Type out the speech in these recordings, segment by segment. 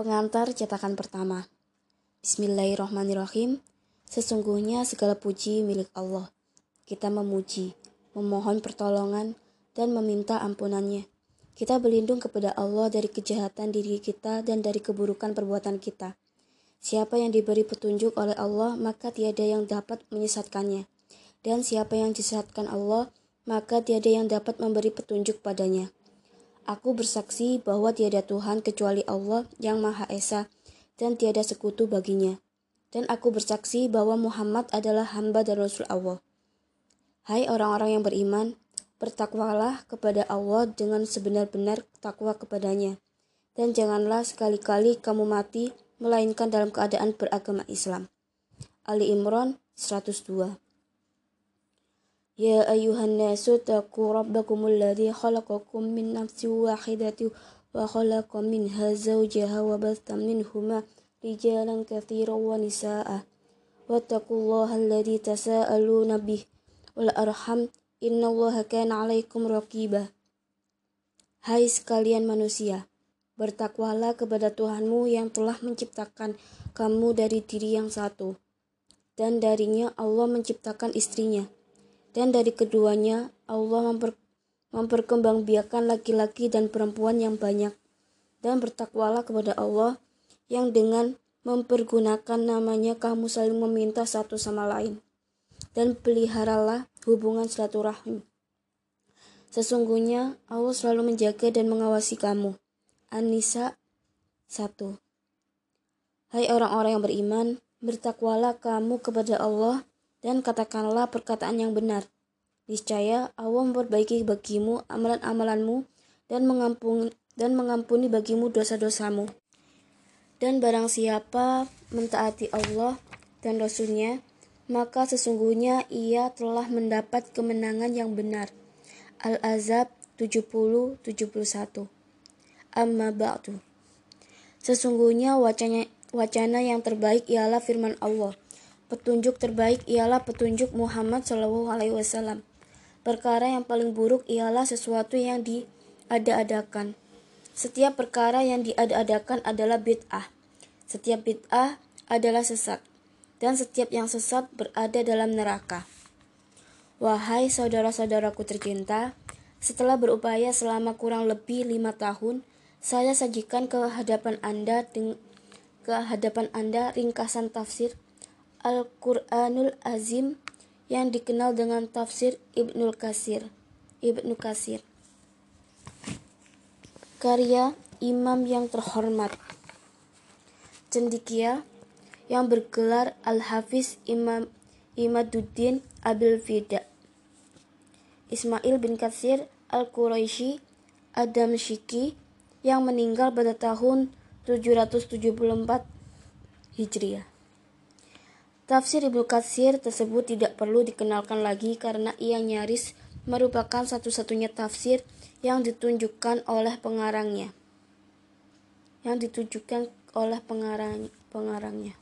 Pengantar cetakan pertama. Bismillahirrahmanirrahim. Sesungguhnya segala puji milik Allah. Kita memuji, memohon pertolongan, dan meminta ampunannya. Kita berlindung kepada Allah dari kejahatan diri kita dan dari keburukan perbuatan kita. Siapa yang diberi petunjuk oleh Allah, maka tiada yang dapat menyesatkannya. Dan siapa yang disesatkan Allah, maka tiada yang dapat memberi petunjuk padanya. Aku bersaksi bahwa tiada Tuhan kecuali Allah yang Maha Esa dan tiada sekutu baginya. Dan aku bersaksi bahwa Muhammad adalah hamba dan Rasul Allah. Hai orang-orang yang beriman, bertakwalah kepada Allah dengan sebenar-benar takwa kepadanya. Dan janganlah sekali-kali kamu mati, melainkan dalam keadaan beragama Islam. Ali Imran 102 يا أيها الناس اتقوا ربكم الذي خلقكم من نفس واحدة وخلق منها زوجها وبث منهما رجالا كثيرا ونساء واتقوا الله الذي تساءلون به والأرحم إن الله كان عليكم رقيبا Hai sekalian manusia, bertakwalah kepada Tuhanmu yang telah menciptakan kamu dari diri yang satu, dan darinya Allah menciptakan istrinya dan dari keduanya Allah memper, memperkembangbiakan laki-laki dan perempuan yang banyak. Dan bertakwalah kepada Allah yang dengan mempergunakan namanya kamu saling meminta satu sama lain. Dan peliharalah hubungan silaturahim sesungguhnya Allah selalu menjaga dan mengawasi kamu. An-Nisa 1 Hai orang-orang yang beriman bertakwalah kamu kepada Allah dan katakanlah perkataan yang benar. Niscaya Allah memperbaiki bagimu amalan-amalanmu dan mengampuni dan mengampuni bagimu dosa-dosamu. Dan barang siapa mentaati Allah dan Rasulnya, maka sesungguhnya ia telah mendapat kemenangan yang benar. Al-Azab 70-71 Amma ba'du Sesungguhnya wacana, wacana yang terbaik ialah firman Allah – Petunjuk terbaik ialah petunjuk Muhammad Shallallahu Alaihi Wasallam. Perkara yang paling buruk ialah sesuatu yang diada-adakan. Setiap perkara yang diada-adakan adalah bid'ah. Setiap bid'ah adalah sesat. Dan setiap yang sesat berada dalam neraka. Wahai saudara-saudaraku tercinta, setelah berupaya selama kurang lebih lima tahun, saya sajikan ke hadapan Anda ke hadapan Anda ringkasan tafsir Al-Quranul Azim yang dikenal dengan tafsir Ibnu Kasir. Ibnu Kasir. Karya Imam yang terhormat. Cendikia yang bergelar Al-Hafiz Imam Imaduddin Abil Fida. Ismail bin Katsir Al-Quraisy Adam Shiki yang meninggal pada tahun 774 Hijriah. Tafsir Ibnu Katsir tersebut tidak perlu dikenalkan lagi karena ia nyaris merupakan satu-satunya tafsir yang ditunjukkan oleh pengarangnya. Yang ditunjukkan oleh pengarang pengarangnya.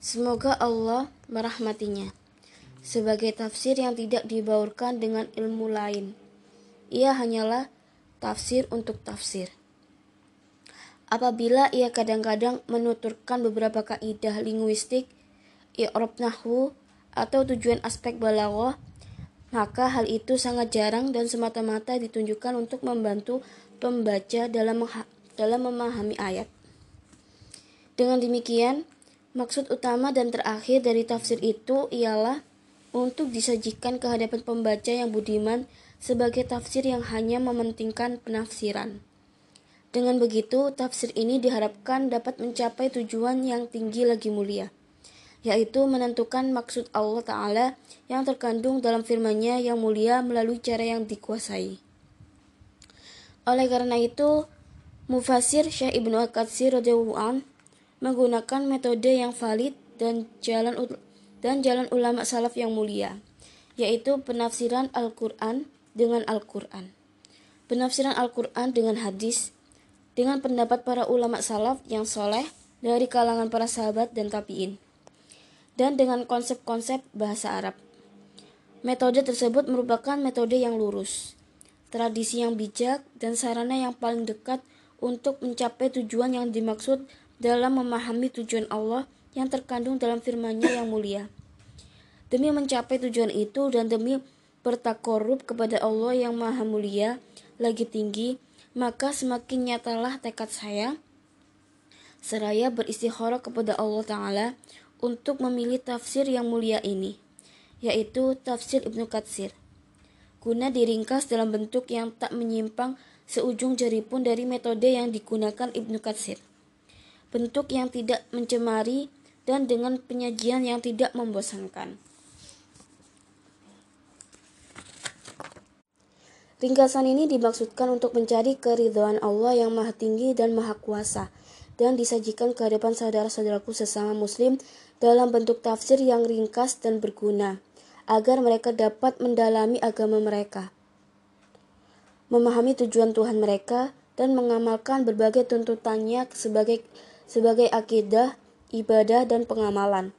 Semoga Allah merahmatinya. Sebagai tafsir yang tidak dibaurkan dengan ilmu lain. Ia hanyalah tafsir untuk tafsir. Apabila ia kadang-kadang menuturkan beberapa kaidah linguistik i'rab nahwu atau tujuan aspek balaghah, maka hal itu sangat jarang dan semata-mata ditunjukkan untuk membantu pembaca dalam dalam memahami ayat. Dengan demikian, maksud utama dan terakhir dari tafsir itu ialah untuk disajikan ke hadapan pembaca yang budiman sebagai tafsir yang hanya mementingkan penafsiran. Dengan begitu, tafsir ini diharapkan dapat mencapai tujuan yang tinggi lagi mulia yaitu menentukan maksud Allah Ta'ala yang terkandung dalam firman-Nya yang mulia melalui cara yang dikuasai. Oleh karena itu, Mufasir Syekh Ibnu Al-Qatsir radhiyallahu menggunakan metode yang valid dan jalan dan jalan ulama salaf yang mulia, yaitu penafsiran Al-Qur'an dengan Al-Qur'an. Penafsiran Al-Qur'an dengan hadis dengan pendapat para ulama salaf yang soleh dari kalangan para sahabat dan tabi'in dan dengan konsep-konsep bahasa Arab. Metode tersebut merupakan metode yang lurus, tradisi yang bijak, dan sarana yang paling dekat untuk mencapai tujuan yang dimaksud dalam memahami tujuan Allah yang terkandung dalam firman-Nya yang mulia. Demi mencapai tujuan itu dan demi bertakorup kepada Allah yang maha mulia lagi tinggi, maka semakin nyatalah tekad saya seraya beristikharah kepada Allah Ta'ala untuk memilih tafsir yang mulia ini, yaitu tafsir Ibnu Katsir. Guna diringkas dalam bentuk yang tak menyimpang seujung jari pun dari metode yang digunakan Ibnu Katsir. Bentuk yang tidak mencemari dan dengan penyajian yang tidak membosankan. Ringkasan ini dimaksudkan untuk mencari keridhaan Allah yang maha tinggi dan maha kuasa dan disajikan ke hadapan saudara-saudaraku sesama muslim dalam bentuk tafsir yang ringkas dan berguna agar mereka dapat mendalami agama mereka memahami tujuan Tuhan mereka dan mengamalkan berbagai tuntutannya sebagai sebagai akidah, ibadah dan pengamalan.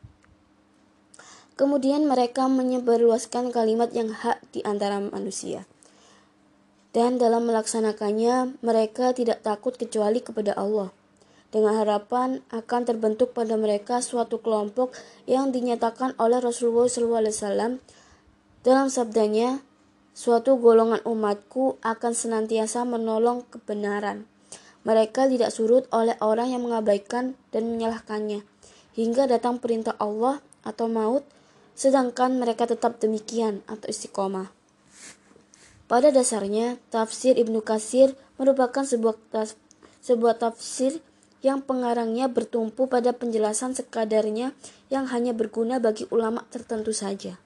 Kemudian mereka menyebarluaskan kalimat yang hak di antara manusia dan dalam melaksanakannya mereka tidak takut kecuali kepada Allah. Dengan harapan akan terbentuk pada mereka suatu kelompok yang dinyatakan oleh Rasulullah SAW dalam sabdanya, suatu golongan umatku akan senantiasa menolong kebenaran. Mereka tidak surut oleh orang yang mengabaikan dan menyalahkannya, hingga datang perintah Allah atau maut, sedangkan mereka tetap demikian atau istiqomah. Pada dasarnya, tafsir Ibnu Kasir merupakan sebuah, taf, sebuah tafsir yang pengarangnya bertumpu pada penjelasan sekadarnya yang hanya berguna bagi ulama tertentu saja.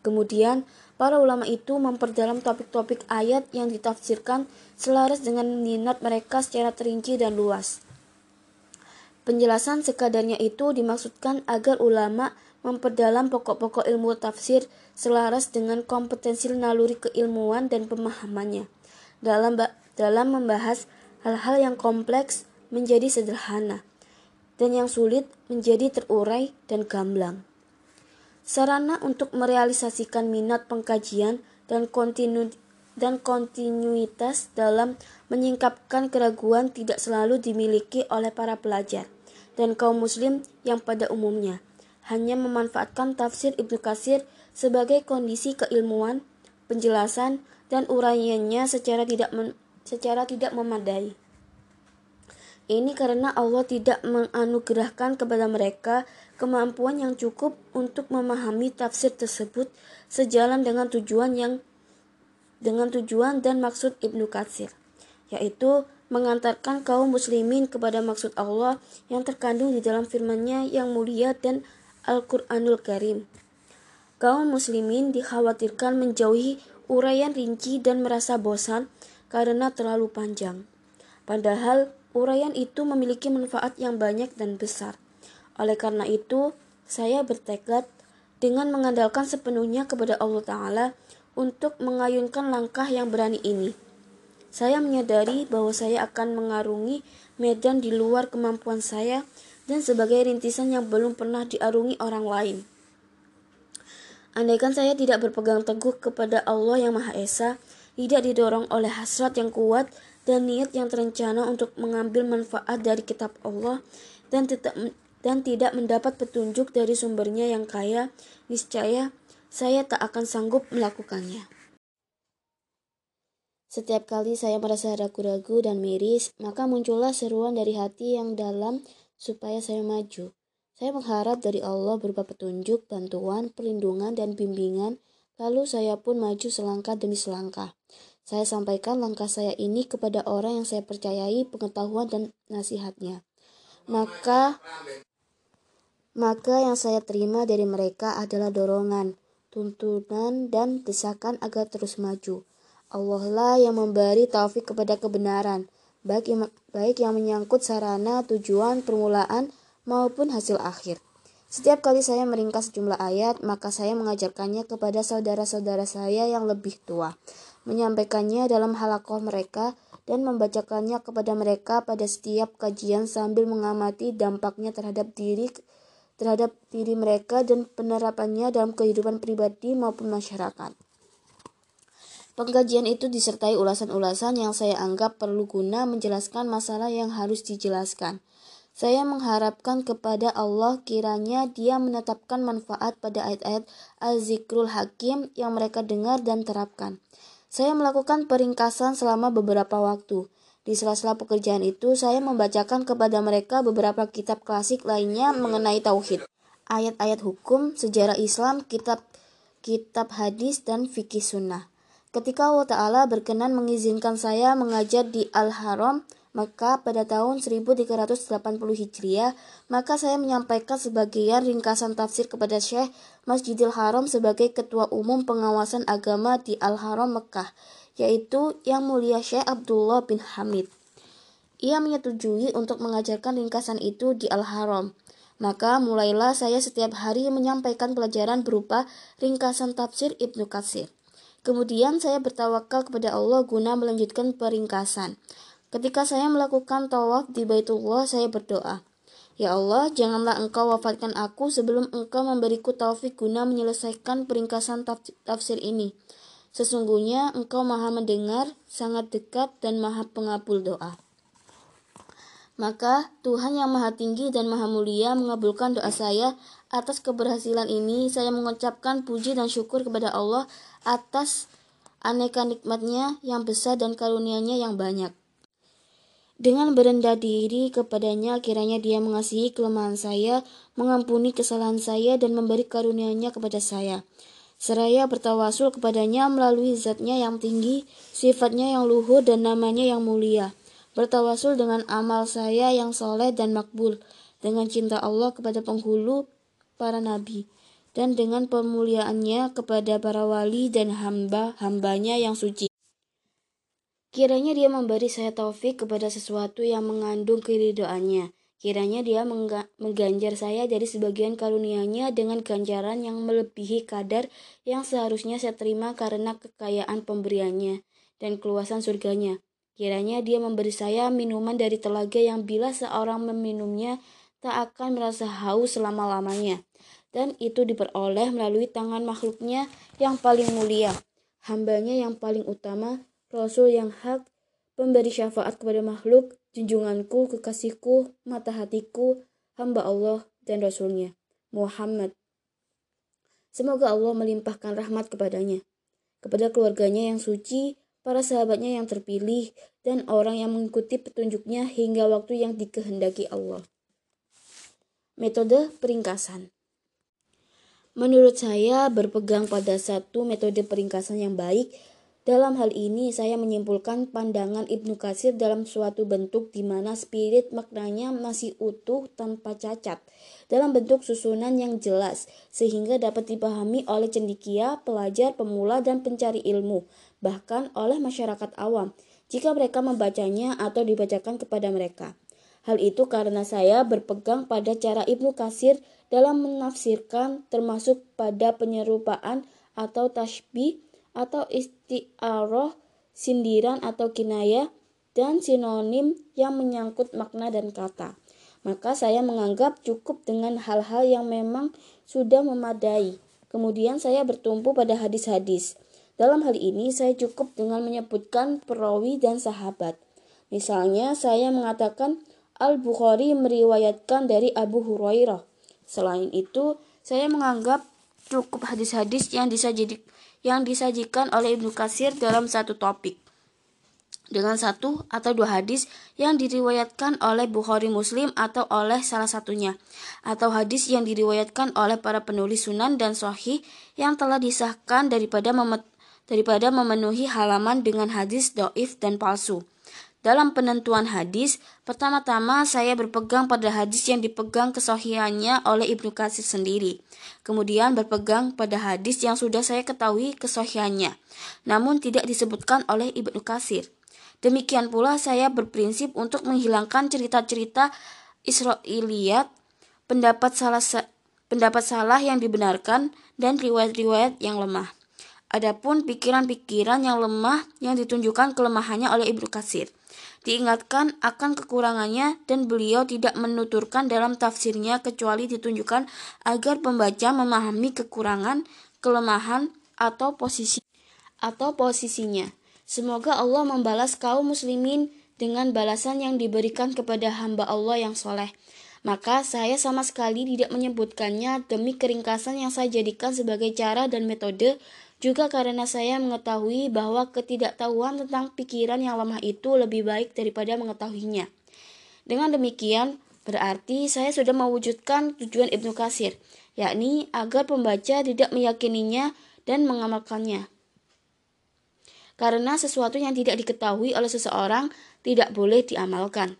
Kemudian, para ulama itu memperdalam topik-topik ayat yang ditafsirkan selaras dengan minat mereka secara terinci dan luas. Penjelasan sekadarnya itu dimaksudkan agar ulama memperdalam pokok-pokok ilmu tafsir selaras dengan kompetensi naluri keilmuan dan pemahamannya dalam dalam membahas hal-hal yang kompleks menjadi sederhana dan yang sulit menjadi terurai dan gamblang. Sarana untuk merealisasikan minat pengkajian dan kontinu dan kontinuitas dalam menyingkapkan keraguan tidak selalu dimiliki oleh para pelajar dan kaum muslim yang pada umumnya hanya memanfaatkan tafsir Ibnu Katsir sebagai kondisi keilmuan, penjelasan, dan uraiannya secara tidak secara tidak memadai. Ini karena Allah tidak menganugerahkan kepada mereka kemampuan yang cukup untuk memahami tafsir tersebut sejalan dengan tujuan yang dengan tujuan dan maksud Ibnu Katsir, yaitu mengantarkan kaum muslimin kepada maksud Allah yang terkandung di dalam firman-Nya yang mulia dan Al-Quranul Karim. Kaum muslimin dikhawatirkan menjauhi uraian rinci dan merasa bosan karena terlalu panjang. Padahal uraian itu memiliki manfaat yang banyak dan besar. Oleh karena itu, saya bertekad dengan mengandalkan sepenuhnya kepada Allah Ta'ala untuk mengayunkan langkah yang berani ini. Saya menyadari bahwa saya akan mengarungi medan di luar kemampuan saya dan sebagai rintisan yang belum pernah diarungi orang lain. Andaikan saya tidak berpegang teguh kepada Allah yang Maha Esa, tidak didorong oleh hasrat yang kuat dan niat yang terencana untuk mengambil manfaat dari kitab Allah dan tidak dan tidak mendapat petunjuk dari sumbernya yang kaya, niscaya saya tak akan sanggup melakukannya. Setiap kali saya merasa ragu-ragu dan miris, maka muncullah seruan dari hati yang dalam supaya saya maju. Saya mengharap dari Allah berupa petunjuk, bantuan, perlindungan, dan bimbingan, lalu saya pun maju selangkah demi selangkah. Saya sampaikan langkah saya ini kepada orang yang saya percayai pengetahuan dan nasihatnya. Maka maka yang saya terima dari mereka adalah dorongan, tuntunan, dan desakan agar terus maju. Allah lah yang memberi taufik kepada kebenaran baik baik yang menyangkut sarana, tujuan, permulaan, maupun hasil akhir. Setiap kali saya meringkas sejumlah ayat, maka saya mengajarkannya kepada saudara-saudara saya yang lebih tua, menyampaikannya dalam halakoh mereka, dan membacakannya kepada mereka pada setiap kajian sambil mengamati dampaknya terhadap diri terhadap diri mereka dan penerapannya dalam kehidupan pribadi maupun masyarakat. Pengkajian itu disertai ulasan-ulasan yang saya anggap perlu guna menjelaskan masalah yang harus dijelaskan. Saya mengharapkan kepada Allah kiranya dia menetapkan manfaat pada ayat-ayat al-zikrul hakim yang mereka dengar dan terapkan. Saya melakukan peringkasan selama beberapa waktu. Di sela-sela pekerjaan itu, saya membacakan kepada mereka beberapa kitab klasik lainnya mengenai tauhid, ayat-ayat hukum, sejarah Islam, kitab kitab hadis dan fikih sunnah. Ketika Allah Ta'ala berkenan mengizinkan saya mengajar di Al-Haram, maka pada tahun 1380 Hijriah, maka saya menyampaikan sebagian ringkasan tafsir kepada Syekh Masjidil Haram sebagai Ketua Umum Pengawasan Agama di Al-Haram Mekah, yaitu Yang Mulia Syekh Abdullah bin Hamid. Ia menyetujui untuk mengajarkan ringkasan itu di Al-Haram. Maka mulailah saya setiap hari menyampaikan pelajaran berupa ringkasan tafsir Ibnu Katsir. Kemudian saya bertawakal kepada Allah guna melanjutkan peringkasan. Ketika saya melakukan tawaf di Baitullah, saya berdoa, Ya Allah, janganlah engkau wafatkan aku sebelum engkau memberiku taufik guna menyelesaikan peringkasan tafsir ini. Sesungguhnya engkau maha mendengar, sangat dekat, dan maha pengabul doa. Maka Tuhan yang maha tinggi dan maha mulia mengabulkan doa saya atas keberhasilan ini. Saya mengucapkan puji dan syukur kepada Allah atas aneka nikmatnya yang besar dan karunia-Nya yang banyak. Dengan berendah diri kepadanya, kiranya dia mengasihi kelemahan saya, mengampuni kesalahan saya, dan memberi karunia-Nya kepada saya. Seraya bertawasul kepadanya melalui zatnya yang tinggi, sifatnya yang luhur, dan namanya yang mulia bertawasul dengan amal saya yang soleh dan makbul, dengan cinta Allah kepada penghulu para nabi, dan dengan pemuliaannya kepada para wali dan hamba-hambanya yang suci. Kiranya dia memberi saya taufik kepada sesuatu yang mengandung keridoannya. Kiranya dia mengganjar saya dari sebagian karunia-Nya dengan ganjaran yang melebihi kadar yang seharusnya saya terima karena kekayaan pemberiannya dan keluasan surganya. Kiranya dia memberi saya minuman dari telaga yang bila seorang meminumnya tak akan merasa haus selama-lamanya. Dan itu diperoleh melalui tangan makhluknya yang paling mulia, hambanya yang paling utama, Rasul yang hak, pemberi syafaat kepada makhluk, junjunganku, kekasihku, mata hatiku, hamba Allah dan Rasulnya, Muhammad. Semoga Allah melimpahkan rahmat kepadanya, kepada keluarganya yang suci, para sahabatnya yang terpilih, dan orang yang mengikuti petunjuknya hingga waktu yang dikehendaki Allah. Metode peringkasan Menurut saya, berpegang pada satu metode peringkasan yang baik dalam hal ini, saya menyimpulkan pandangan Ibnu Katsir dalam suatu bentuk di mana spirit maknanya masih utuh tanpa cacat, dalam bentuk susunan yang jelas, sehingga dapat dipahami oleh cendikia, pelajar, pemula, dan pencari ilmu, bahkan oleh masyarakat awam, jika mereka membacanya atau dibacakan kepada mereka. Hal itu karena saya berpegang pada cara Ibnu Katsir dalam menafsirkan termasuk pada penyerupaan atau tasbih atau istiaroh, sindiran atau kinayah, dan sinonim yang menyangkut makna dan kata. Maka saya menganggap cukup dengan hal-hal yang memang sudah memadai. Kemudian saya bertumpu pada hadis-hadis. Dalam hal ini saya cukup dengan menyebutkan perawi dan sahabat. Misalnya saya mengatakan Al-Bukhari meriwayatkan dari Abu Hurairah. Selain itu, saya menganggap cukup hadis-hadis yang disajikan yang disajikan oleh Ibnu Katsir dalam satu topik dengan satu atau dua hadis yang diriwayatkan oleh Bukhari Muslim atau oleh salah satunya atau hadis yang diriwayatkan oleh para penulis sunan dan sahih yang telah disahkan daripada memet, daripada memenuhi halaman dengan hadis doif dan palsu. Dalam penentuan hadis, pertama-tama saya berpegang pada hadis yang dipegang kesohiannya oleh Ibnu Katsir sendiri. Kemudian berpegang pada hadis yang sudah saya ketahui kesohiannya, namun tidak disebutkan oleh Ibnu Katsir. Demikian pula saya berprinsip untuk menghilangkan cerita-cerita Israiliyat, pendapat salah pendapat salah yang dibenarkan dan riwayat-riwayat yang lemah. Adapun pikiran-pikiran yang lemah yang ditunjukkan kelemahannya oleh Ibnu Katsir diingatkan akan kekurangannya dan beliau tidak menuturkan dalam tafsirnya kecuali ditunjukkan agar pembaca memahami kekurangan, kelemahan, atau posisi atau posisinya. Semoga Allah membalas kaum muslimin dengan balasan yang diberikan kepada hamba Allah yang soleh. Maka saya sama sekali tidak menyebutkannya demi keringkasan yang saya jadikan sebagai cara dan metode juga karena saya mengetahui bahwa ketidaktahuan tentang pikiran yang lemah itu lebih baik daripada mengetahuinya. Dengan demikian, berarti saya sudah mewujudkan tujuan Ibnu Kasir, yakni agar pembaca tidak meyakininya dan mengamalkannya. Karena sesuatu yang tidak diketahui oleh seseorang tidak boleh diamalkan.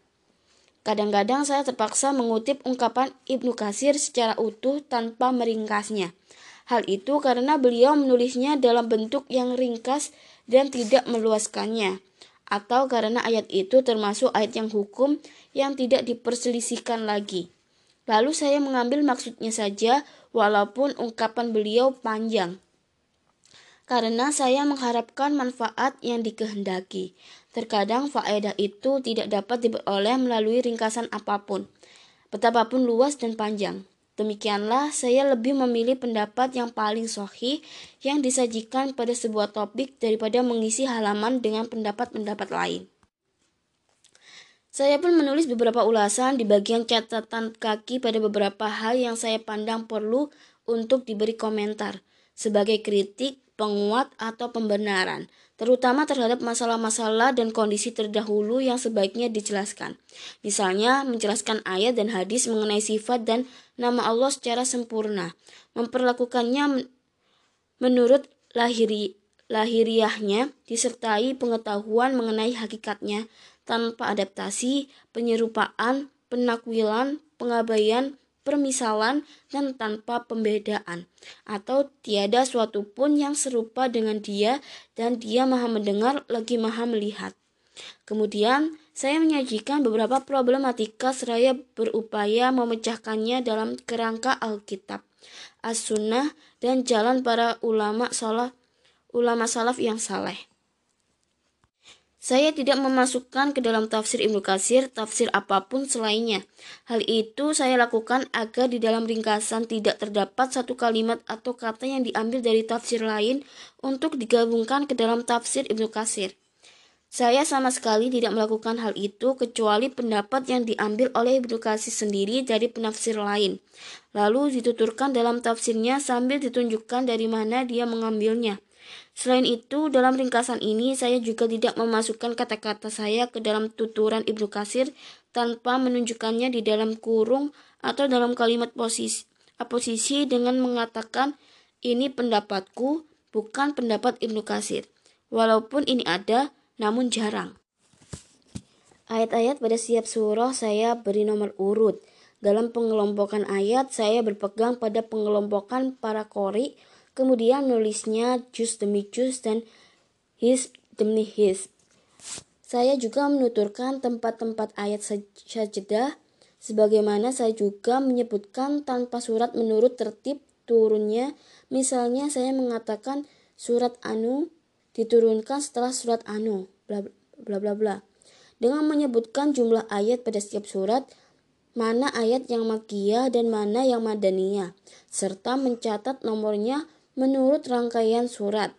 Kadang-kadang saya terpaksa mengutip ungkapan Ibnu Kasir secara utuh tanpa meringkasnya. Hal itu karena beliau menulisnya dalam bentuk yang ringkas dan tidak meluaskannya, atau karena ayat itu termasuk ayat yang hukum yang tidak diperselisihkan lagi. Lalu saya mengambil maksudnya saja, walaupun ungkapan beliau panjang karena saya mengharapkan manfaat yang dikehendaki. Terkadang faedah itu tidak dapat diperoleh melalui ringkasan apa pun, betapapun luas dan panjang. Demikianlah saya lebih memilih pendapat yang paling sohi yang disajikan pada sebuah topik daripada mengisi halaman dengan pendapat-pendapat lain. Saya pun menulis beberapa ulasan di bagian catatan kaki pada beberapa hal yang saya pandang perlu untuk diberi komentar sebagai kritik penguat atau pembenaran, terutama terhadap masalah-masalah dan kondisi terdahulu yang sebaiknya dijelaskan. Misalnya, menjelaskan ayat dan hadis mengenai sifat dan nama Allah secara sempurna, memperlakukannya menurut lahiri, lahiriahnya, disertai pengetahuan mengenai hakikatnya, tanpa adaptasi, penyerupaan, penakwilan, pengabaian, permisalan dan tanpa pembedaan atau tiada suatu pun yang serupa dengan dia dan dia maha mendengar lagi maha melihat. Kemudian saya menyajikan beberapa problematika seraya berupaya memecahkannya dalam kerangka Alkitab, As-Sunnah dan jalan para ulama salaf ulama salaf yang saleh. Saya tidak memasukkan ke dalam tafsir Ibnu Katsir tafsir apa pun selainnya. Hal itu saya lakukan agar di dalam ringkasan tidak terdapat satu kalimat atau kata yang diambil dari tafsir lain untuk digabungkan ke dalam tafsir Ibnu Katsir. Saya sama sekali tidak melakukan hal itu kecuali pendapat yang diambil oleh Ibnu Katsir sendiri dari penafsir lain. Lalu dituturkan dalam tafsirnya sambil ditunjukkan dari mana dia mengambilnya. Selain itu, dalam ringkasan ini saya juga tidak memasukkan kata-kata saya ke dalam tuturan Ibnu Kasir tanpa menunjukkannya di dalam kurung atau dalam kalimat posisi, posisi dengan mengatakan ini pendapatku bukan pendapat Ibnu Kasir. Walaupun ini ada, namun jarang. Ayat-ayat pada setiap surah saya beri nomor urut. Dalam pengelompokan ayat, saya berpegang pada pengelompokan para kori Kemudian nulisnya jus demi jus dan his demi his. Saya juga menuturkan tempat-tempat ayat sajadah sebagaimana saya juga menyebutkan tanpa surat menurut tertib turunnya. Misalnya saya mengatakan surat anu diturunkan setelah surat anu bla bla bla bla. Dengan menyebutkan jumlah ayat pada setiap surat, mana ayat yang makiyah dan mana yang madaniyah, serta mencatat nomornya menurut rangkaian surat.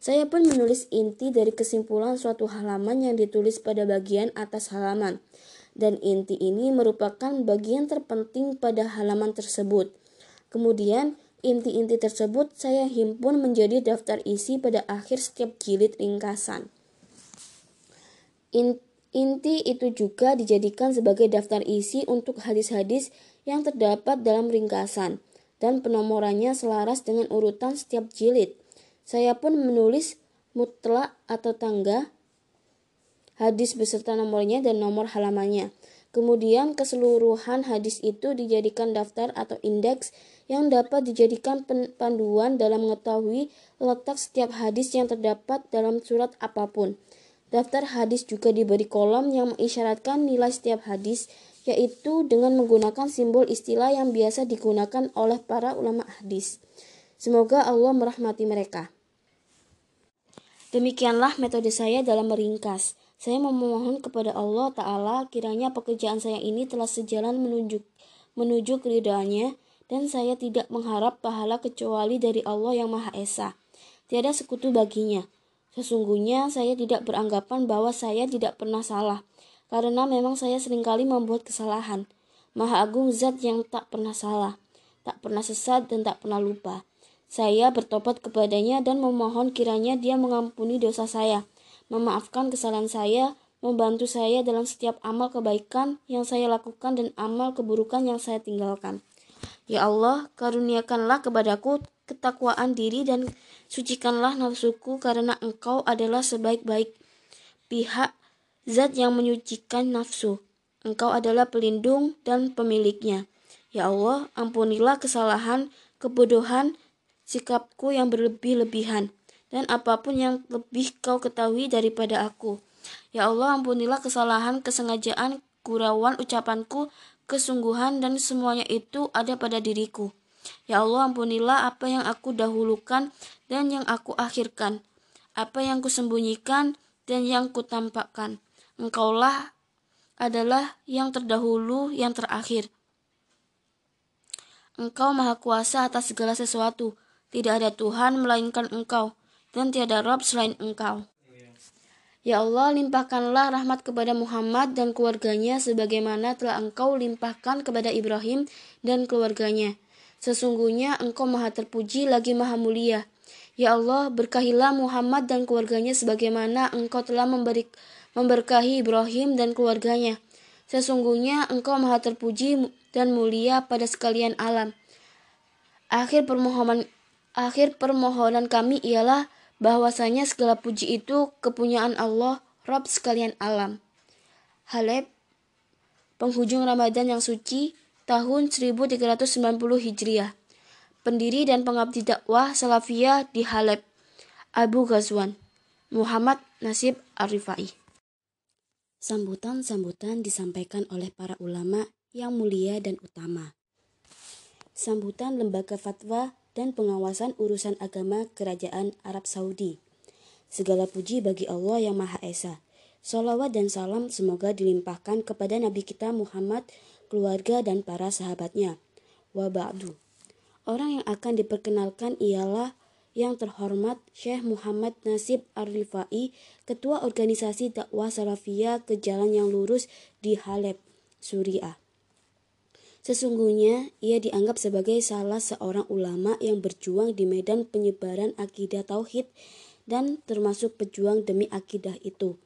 Saya pun menulis inti dari kesimpulan suatu halaman yang ditulis pada bagian atas halaman. Dan inti ini merupakan bagian terpenting pada halaman tersebut. Kemudian, inti-inti tersebut saya himpun menjadi daftar isi pada akhir setiap jilid ringkasan. Inti itu juga dijadikan sebagai daftar isi untuk hadis-hadis yang terdapat dalam ringkasan dan penomorannya selaras dengan urutan setiap jilid. Saya pun menulis mutlak atau tangga hadis beserta nomornya dan nomor halamannya. Kemudian keseluruhan hadis itu dijadikan daftar atau indeks yang dapat dijadikan panduan dalam mengetahui letak setiap hadis yang terdapat dalam surat apa pun. Daftar hadis juga diberi kolom yang mengisyaratkan nilai setiap hadis yaitu dengan menggunakan simbol istilah yang biasa digunakan oleh para ulama hadis. Semoga Allah merahmati mereka. Demikianlah metode saya dalam meringkas. Saya memohon kepada Allah Ta'ala kiranya pekerjaan saya ini telah sejalan menuju, menuju keridaannya dan saya tidak mengharap pahala kecuali dari Allah yang Maha Esa. Tiada sekutu baginya. Sesungguhnya saya tidak beranggapan bahwa saya tidak pernah salah, karena memang saya sering kali membuat kesalahan. Maha Agung Zat yang tak pernah salah, tak pernah sesat dan tak pernah lupa. Saya bertobat kepadanya dan memohon kiranya dia mengampuni dosa saya, memaafkan kesalahan saya, membantu saya dalam setiap amal kebaikan yang saya lakukan dan amal keburukan yang saya tinggalkan. Ya Allah, karuniakanlah kepadaku ketakwaan diri dan sucikanlah nafsuku karena engkau adalah sebaik-baik pihak zat yang menyucikan nafsu. Engkau adalah pelindung dan pemiliknya. Ya Allah, ampunilah kesalahan, kebodohan, sikapku yang berlebih-lebihan, dan apa pun yang lebih kau ketahui daripada aku. Ya Allah, ampunilah kesalahan, kesengajaan, gurauan ucapanku, kesungguhan, dan semuanya itu ada pada diriku. Ya Allah, ampunilah apa yang aku dahulukan dan yang aku akhirkan, apa yang kusembunyikan dan yang kutampakkan. Engkaulah adalah yang terdahulu, yang terakhir. Engkau maha kuasa atas segala sesuatu. Tidak ada Tuhan melainkan Engkau, dan tiada Rob selain Engkau. Ya Allah, limpahkanlah rahmat kepada Muhammad dan keluarganya sebagaimana telah Engkau limpahkan kepada Ibrahim dan keluarganya. Sesungguhnya Engkau maha terpuji lagi maha mulia. Ya Allah, berkahilah Muhammad dan keluarganya sebagaimana Engkau telah memberi, memberkahi Ibrahim dan keluarganya. Sesungguhnya Engkau maha terpuji dan mulia pada sekalian alam. Akhir permohonan Akhir permohonan kami ialah bahwasanya segala puji itu kepunyaan Allah, Rabb sekalian alam. Haleb, penghujung Ramadan yang suci, tahun 1390 Hijriah. Pendiri dan pengabdi dakwah Salafiyah di Haleb, Abu Ghazwan, Muhammad Nasib Arifai. Sambutan-sambutan disampaikan oleh para ulama yang mulia dan utama. Sambutan Lembaga Fatwa dan pengawasan urusan agama Kerajaan Arab Saudi. Segala puji bagi Allah yang Maha Esa. Salawat dan salam semoga dilimpahkan kepada Nabi kita Muhammad, keluarga dan para sahabatnya. Wa ba'du. Orang yang akan diperkenalkan ialah yang terhormat Syekh Muhammad Nasib Ar-Rifai, Ketua Organisasi Dakwah Salafiyah ke Jalan yang Lurus di Haleb, Suriah. Sesungguhnya ia dianggap sebagai salah seorang ulama yang berjuang di medan penyebaran akidah tauhid dan termasuk pejuang demi akidah itu.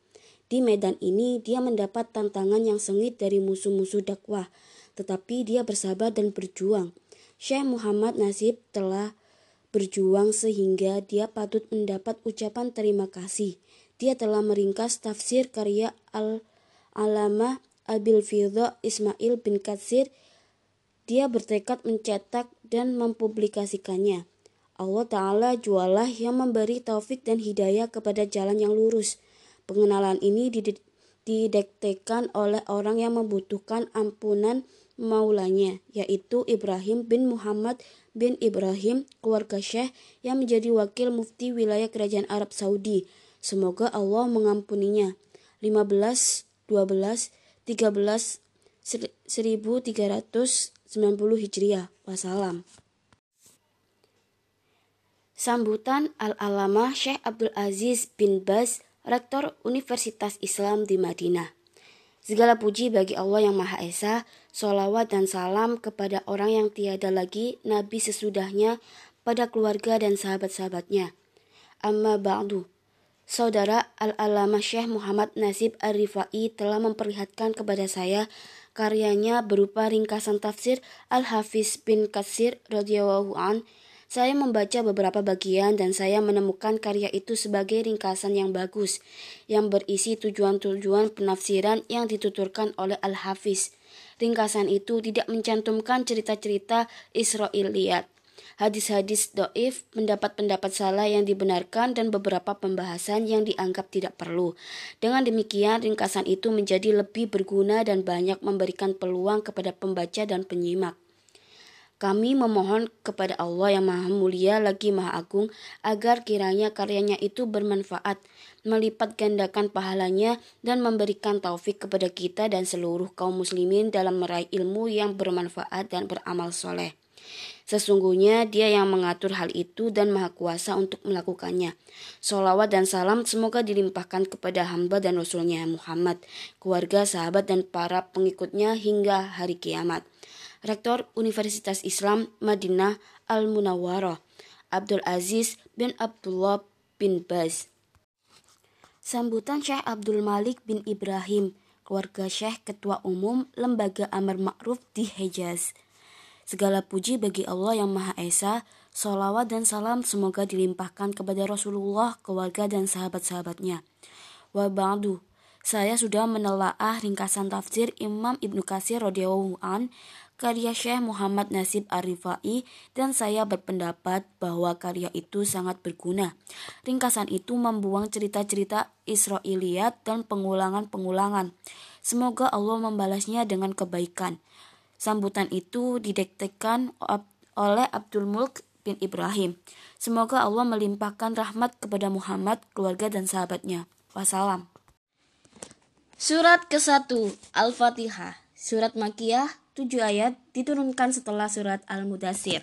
Di medan ini dia mendapat tantangan yang sengit dari musuh-musuh dakwah, tetapi dia bersabar dan berjuang. Syekh Muhammad Nasib telah berjuang sehingga dia patut mendapat ucapan terima kasih. Dia telah meringkas tafsir karya Al-Alamah Abil Fidha Ismail bin Katsir dia bertekad mencetak dan mempublikasikannya. Allah Ta'ala jualah yang memberi taufik dan hidayah kepada jalan yang lurus. Pengenalan ini didektekan oleh orang yang membutuhkan ampunan maulanya, yaitu Ibrahim bin Muhammad bin Ibrahim, keluarga Syekh yang menjadi wakil mufti wilayah kerajaan Arab Saudi. Semoga Allah mengampuninya. 15, 12, 13, 1300 90 Hijriah. Wassalam. Sambutan Al-Alamah Syekh Abdul Aziz bin Baz, Rektor Universitas Islam di Madinah. Segala puji bagi Allah yang Maha Esa, solawat dan salam kepada orang yang tiada lagi Nabi sesudahnya pada keluarga dan sahabat-sahabatnya. Amma ba'du. Saudara Al-Alamah Syekh Muhammad Nasib Ar-Rifai telah memperlihatkan kepada saya Karyanya berupa ringkasan tafsir Al-Hafiz bin Katsir radhiyallahu an. Saya membaca beberapa bagian dan saya menemukan karya itu sebagai ringkasan yang bagus yang berisi tujuan-tujuan penafsiran yang dituturkan oleh Al-Hafiz. Ringkasan itu tidak mencantumkan cerita-cerita Israiliyat hadis-hadis doif, pendapat-pendapat salah yang dibenarkan, dan beberapa pembahasan yang dianggap tidak perlu. Dengan demikian, ringkasan itu menjadi lebih berguna dan banyak memberikan peluang kepada pembaca dan penyimak. Kami memohon kepada Allah yang Maha Mulia lagi Maha Agung agar kiranya karyanya itu bermanfaat, melipat gandakan pahalanya dan memberikan taufik kepada kita dan seluruh kaum muslimin dalam meraih ilmu yang bermanfaat dan beramal soleh. Sesungguhnya dia yang mengatur hal itu dan maha kuasa untuk melakukannya. Salawat dan salam semoga dilimpahkan kepada hamba dan rasulnya Muhammad, keluarga, sahabat, dan para pengikutnya hingga hari kiamat. Rektor Universitas Islam Madinah Al-Munawwarah, Abdul Aziz bin Abdullah bin Baz. Sambutan Syekh Abdul Malik bin Ibrahim, keluarga Syekh Ketua Umum Lembaga Amar Ma'ruf di Hejaz. Segala puji bagi Allah yang Maha Esa, solawat dan salam semoga dilimpahkan kepada Rasulullah, keluarga dan sahabat-sahabatnya. Wa ba'du, saya sudah menelaah ringkasan tafsir Imam Ibnu Katsir radhiyallahu karya Syekh Muhammad Nasib Arifai dan saya berpendapat bahwa karya itu sangat berguna. Ringkasan itu membuang cerita-cerita Israiliyat dan pengulangan-pengulangan. Semoga Allah membalasnya dengan kebaikan. Sambutan itu didektekan oleh Abdul Mulk bin Ibrahim. Semoga Allah melimpahkan rahmat kepada Muhammad, keluarga dan sahabatnya. Wassalam. Surat ke-1 Al-Fatihah Surat Makiyah 7 ayat diturunkan setelah surat Al-Mudasir.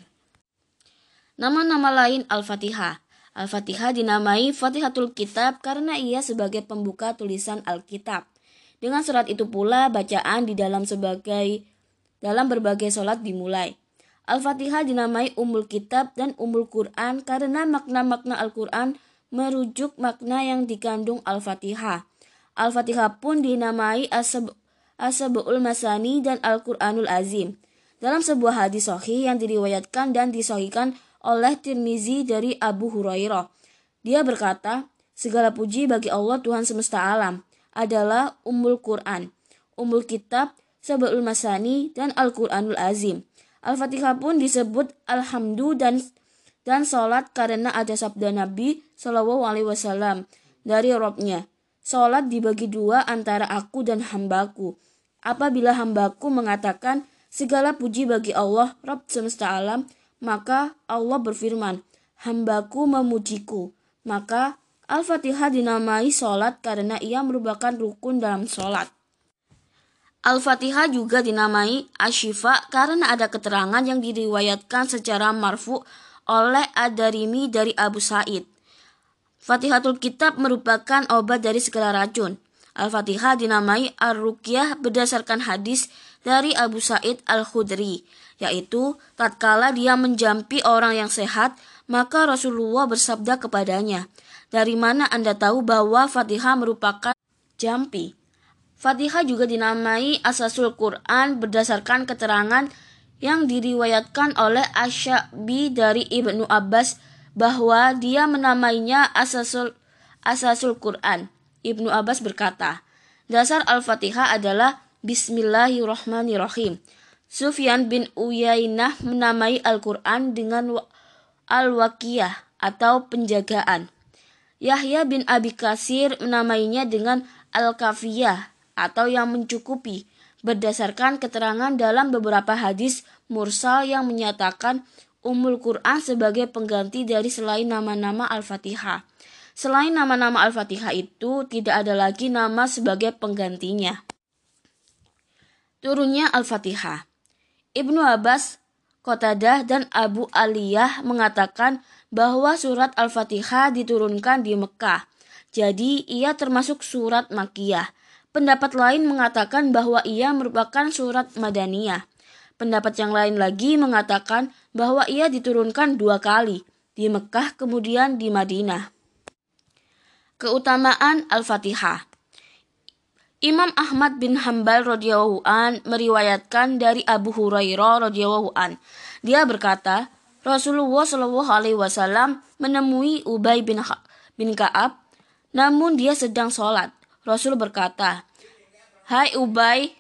Nama-nama lain Al-Fatihah Al-Fatihah dinamai Fatihatul Kitab karena ia sebagai pembuka tulisan Alkitab. Dengan surat itu pula bacaan di dalam sebagai dalam berbagai sholat dimulai. Al-Fatihah dinamai Umul Kitab dan Umul Quran karena makna-makna Al-Quran merujuk makna yang dikandung Al-Fatihah. Al-Fatihah pun dinamai Asabul Masani dan Al-Quranul Azim. Dalam sebuah hadis sahih yang diriwayatkan dan disohikan oleh Tirmizi dari Abu Hurairah. Dia berkata, segala puji bagi Allah Tuhan semesta alam adalah Umul Quran, Umul Kitab Sab'ul Masani, dan Al-Quranul Azim. Al-Fatihah pun disebut Alhamdu dan dan salat karena ada sabda Nabi Shallallahu Alaihi Wasallam dari Robnya. Salat dibagi dua antara aku dan hambaku. Apabila hambaku mengatakan segala puji bagi Allah Rob semesta alam, maka Allah berfirman, hambaku memujiku. Maka Al-Fatihah dinamai salat karena ia merupakan rukun dalam salat. Al-Fatihah juga dinamai Ashifa karena ada keterangan yang diriwayatkan secara marfu oleh Ad-Darimi dari Abu Said. Fatihatul Kitab merupakan obat dari segala racun. Al-Fatihah dinamai Ar-Ruqyah berdasarkan hadis dari Abu Said Al-Khudri, yaitu tatkala dia menjampi orang yang sehat, maka Rasulullah bersabda kepadanya, "Dari mana Anda tahu bahwa Fatihah merupakan jampi?" Fatihah juga dinamai Asasul Quran berdasarkan keterangan yang diriwayatkan oleh Asyabi dari Ibnu Abbas bahwa dia menamainya Asasul Asasul Quran. Ibnu Abbas berkata, dasar Al-Fatihah adalah Bismillahirrahmanirrahim. Sufyan bin Uyainah menamai Al-Quran dengan Al-Waqiyah atau penjagaan. Yahya bin Abi Kasir menamainya dengan Al-Kafiyah atau yang mencukupi berdasarkan keterangan dalam beberapa hadis mursal yang menyatakan Umul Quran sebagai pengganti dari selain nama-nama Al-Fatihah. Selain nama-nama Al-Fatihah itu tidak ada lagi nama sebagai penggantinya. Turunnya Al-Fatihah. Ibnu Abbas, Qatadah dan Abu Aliyah mengatakan bahwa surat Al-Fatihah diturunkan di Mekah. Jadi ia termasuk surat Makiyah Pendapat lain mengatakan bahwa ia merupakan surat Madaniyah. Pendapat yang lain lagi mengatakan bahwa ia diturunkan dua kali, di Mekah kemudian di Madinah. Keutamaan Al-Fatihah Imam Ahmad bin Hambal radhiyallahu an meriwayatkan dari Abu Hurairah radhiyallahu an. Dia berkata, Rasulullah shallallahu alaihi wasallam menemui Ubay bin bin Ka'ab, namun dia sedang sholat. Rasul berkata, Hai Ubay.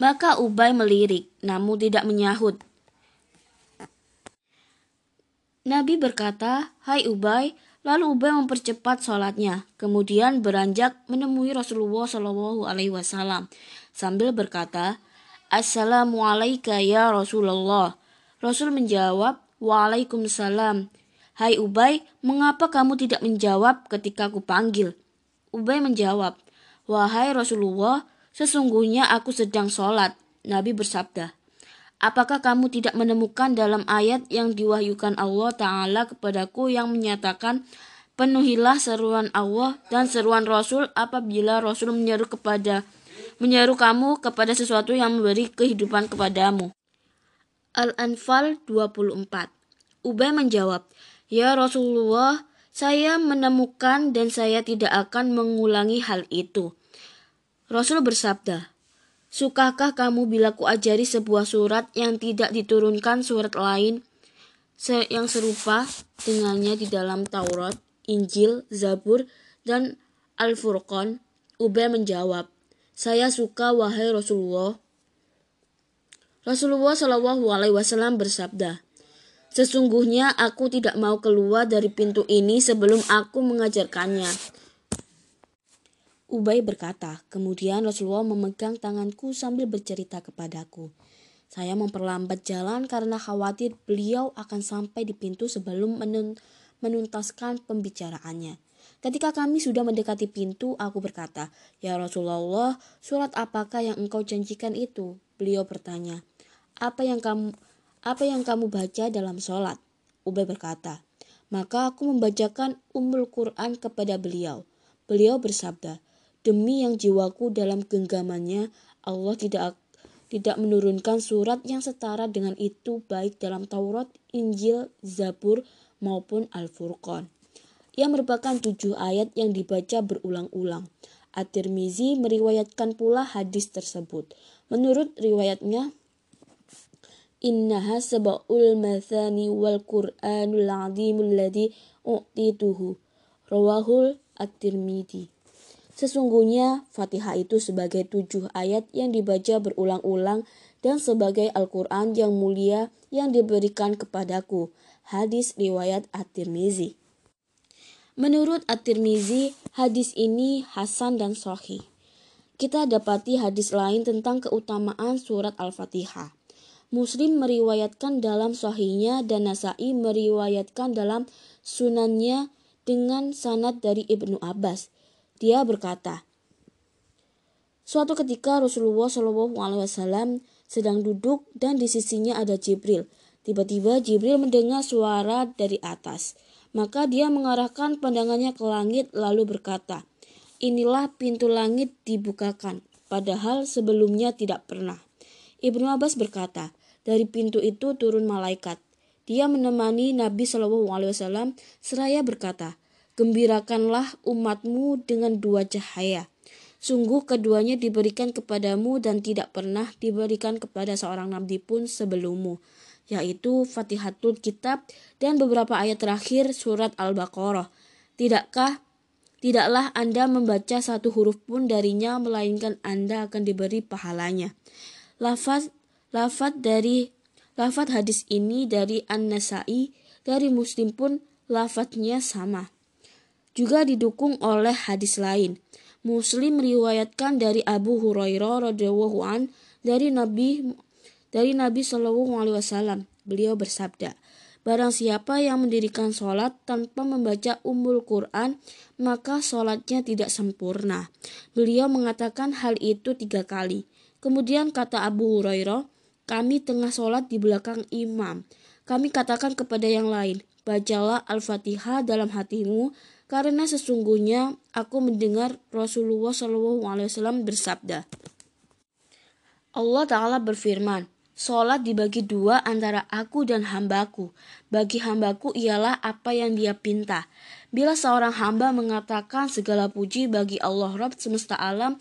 Maka Ubay melirik, namun tidak menyahut. Nabi berkata, Hai Ubay, lalu Ubay mempercepat sholatnya, kemudian beranjak menemui Rasulullah Shallallahu Alaihi Wasallam sambil berkata, Assalamualaikum ya Rasulullah. Rasul menjawab, Waalaikumsalam. Hai Ubay, mengapa kamu tidak menjawab ketika aku panggil? Ubay menjawab, Wahai Rasulullah, sesungguhnya aku sedang sholat. Nabi bersabda, Apakah kamu tidak menemukan dalam ayat yang diwahyukan Allah Ta'ala kepadaku yang menyatakan Penuhilah seruan Allah dan seruan Rasul apabila Rasul menyeru kepada menyeru kamu kepada sesuatu yang memberi kehidupan kepadamu. Al-Anfal 24 Ubay menjawab, Ya Rasulullah, saya menemukan dan saya tidak akan mengulangi hal itu. Rasul bersabda, Sukakah kamu bila kuajari sebuah surat yang tidak diturunkan surat lain yang serupa dengannya di dalam Taurat, Injil, Zabur, dan Al-Furqan? Ubay menjawab, Saya suka wahai Rasulullah. Rasulullah Shallallahu Alaihi Wasallam bersabda, Sesungguhnya aku tidak mau keluar dari pintu ini sebelum aku mengajarkannya. Ubay berkata, kemudian Rasulullah memegang tanganku sambil bercerita kepadaku. Saya memperlambat jalan karena khawatir beliau akan sampai di pintu sebelum menun menuntaskan pembicaraannya. Ketika kami sudah mendekati pintu, aku berkata, Ya Rasulullah, surat apakah yang engkau janjikan itu? Beliau bertanya, apa yang kamu apa yang kamu baca dalam sholat? Ubay berkata, maka aku membacakan umul Quran kepada beliau. Beliau bersabda, Demi yang jiwaku dalam genggamannya, Allah tidak tidak menurunkan surat yang setara dengan itu baik dalam Taurat, Injil, Zabur maupun Al-Furqan. Ia merupakan tujuh ayat yang dibaca berulang-ulang. At-Tirmizi meriwayatkan pula hadis tersebut. Menurut riwayatnya, Innaha sab'ul mathani wal Qur'anul azimul ladhi u'tituhu. Rawahul At-Tirmidzi. Sesungguhnya Fatihah itu sebagai tujuh ayat yang dibaca berulang-ulang dan sebagai Al-Quran yang mulia yang diberikan kepadaku. Hadis riwayat At-Tirmizi. Menurut At-Tirmizi, hadis ini Hasan dan Sahih. Kita dapati hadis lain tentang keutamaan surat Al-Fatihah. Muslim meriwayatkan dalam sahihnya dan Nasai meriwayatkan dalam sunannya dengan sanad dari Ibnu Abbas. Dia berkata, Suatu ketika Rasulullah Shallallahu Alaihi Wasallam sedang duduk dan di sisinya ada Jibril. Tiba-tiba Jibril mendengar suara dari atas. Maka dia mengarahkan pandangannya ke langit lalu berkata, Inilah pintu langit dibukakan, padahal sebelumnya tidak pernah. Ibnu Abbas berkata, dari pintu itu turun malaikat. Dia menemani Nabi Shallallahu Alaihi Wasallam seraya berkata, Gembirakanlah umatmu dengan dua cahaya. Sungguh keduanya diberikan kepadamu dan tidak pernah diberikan kepada seorang nabi pun sebelummu, yaitu Fatihatul Kitab dan beberapa ayat terakhir surat Al-Baqarah. Tidakkah Tidaklah Anda membaca satu huruf pun darinya, melainkan Anda akan diberi pahalanya. Lafaz lafaz dari lafaz hadis ini dari An-Nasai, dari Muslim pun lafaznya sama juga didukung oleh hadis lain. Muslim meriwayatkan dari Abu Hurairah radhiyallahu an dari Nabi dari Nabi Shallallahu alaihi wasallam. Beliau bersabda, Barang siapa yang mendirikan sholat tanpa membaca umul Quran, maka sholatnya tidak sempurna. Beliau mengatakan hal itu tiga kali. Kemudian kata Abu Hurairah, kami tengah sholat di belakang imam. Kami katakan kepada yang lain, bacalah Al-Fatihah dalam hatimu, karena sesungguhnya aku mendengar Rasulullah SAW bersabda. Allah Ta'ala berfirman, Sholat dibagi dua antara aku dan hambaku. Bagi hambaku ialah apa yang dia pinta. Bila seorang hamba mengatakan segala puji bagi Allah Rabb semesta alam,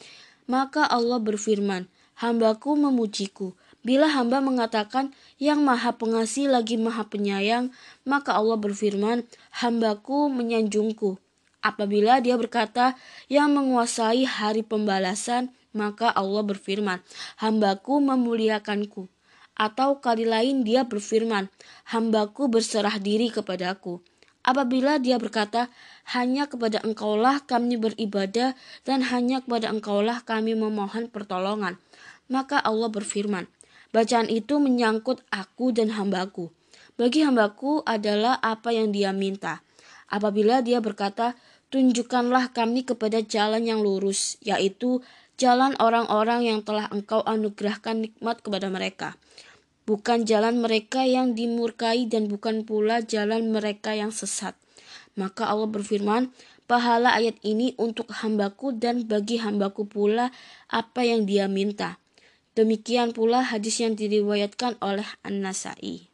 maka Allah berfirman, hambaku memujiku. Bila hamba mengatakan yang maha pengasih lagi maha penyayang, maka Allah berfirman, hambaku menyanjungku. Apabila dia berkata yang menguasai hari pembalasan, maka Allah berfirman, hambaku memuliakanku. Atau kali lain dia berfirman, hambaku berserah diri kepadaku. Apabila dia berkata, hanya kepada engkaulah kami beribadah dan hanya kepada engkaulah kami memohon pertolongan. Maka Allah berfirman, Bacaan itu menyangkut aku dan hambaku. Bagi hambaku adalah apa yang dia minta. Apabila dia berkata, tunjukkanlah kami kepada jalan yang lurus, yaitu jalan orang-orang yang telah engkau anugerahkan nikmat kepada mereka. bukan jalan mereka yang dimurkai dan bukan pula jalan mereka yang sesat. Maka Allah berfirman, pahala ayat ini untuk hambaku dan bagi hambaku pula apa yang dia minta. Demikian pula hadis yang diriwayatkan oleh An-Nasai.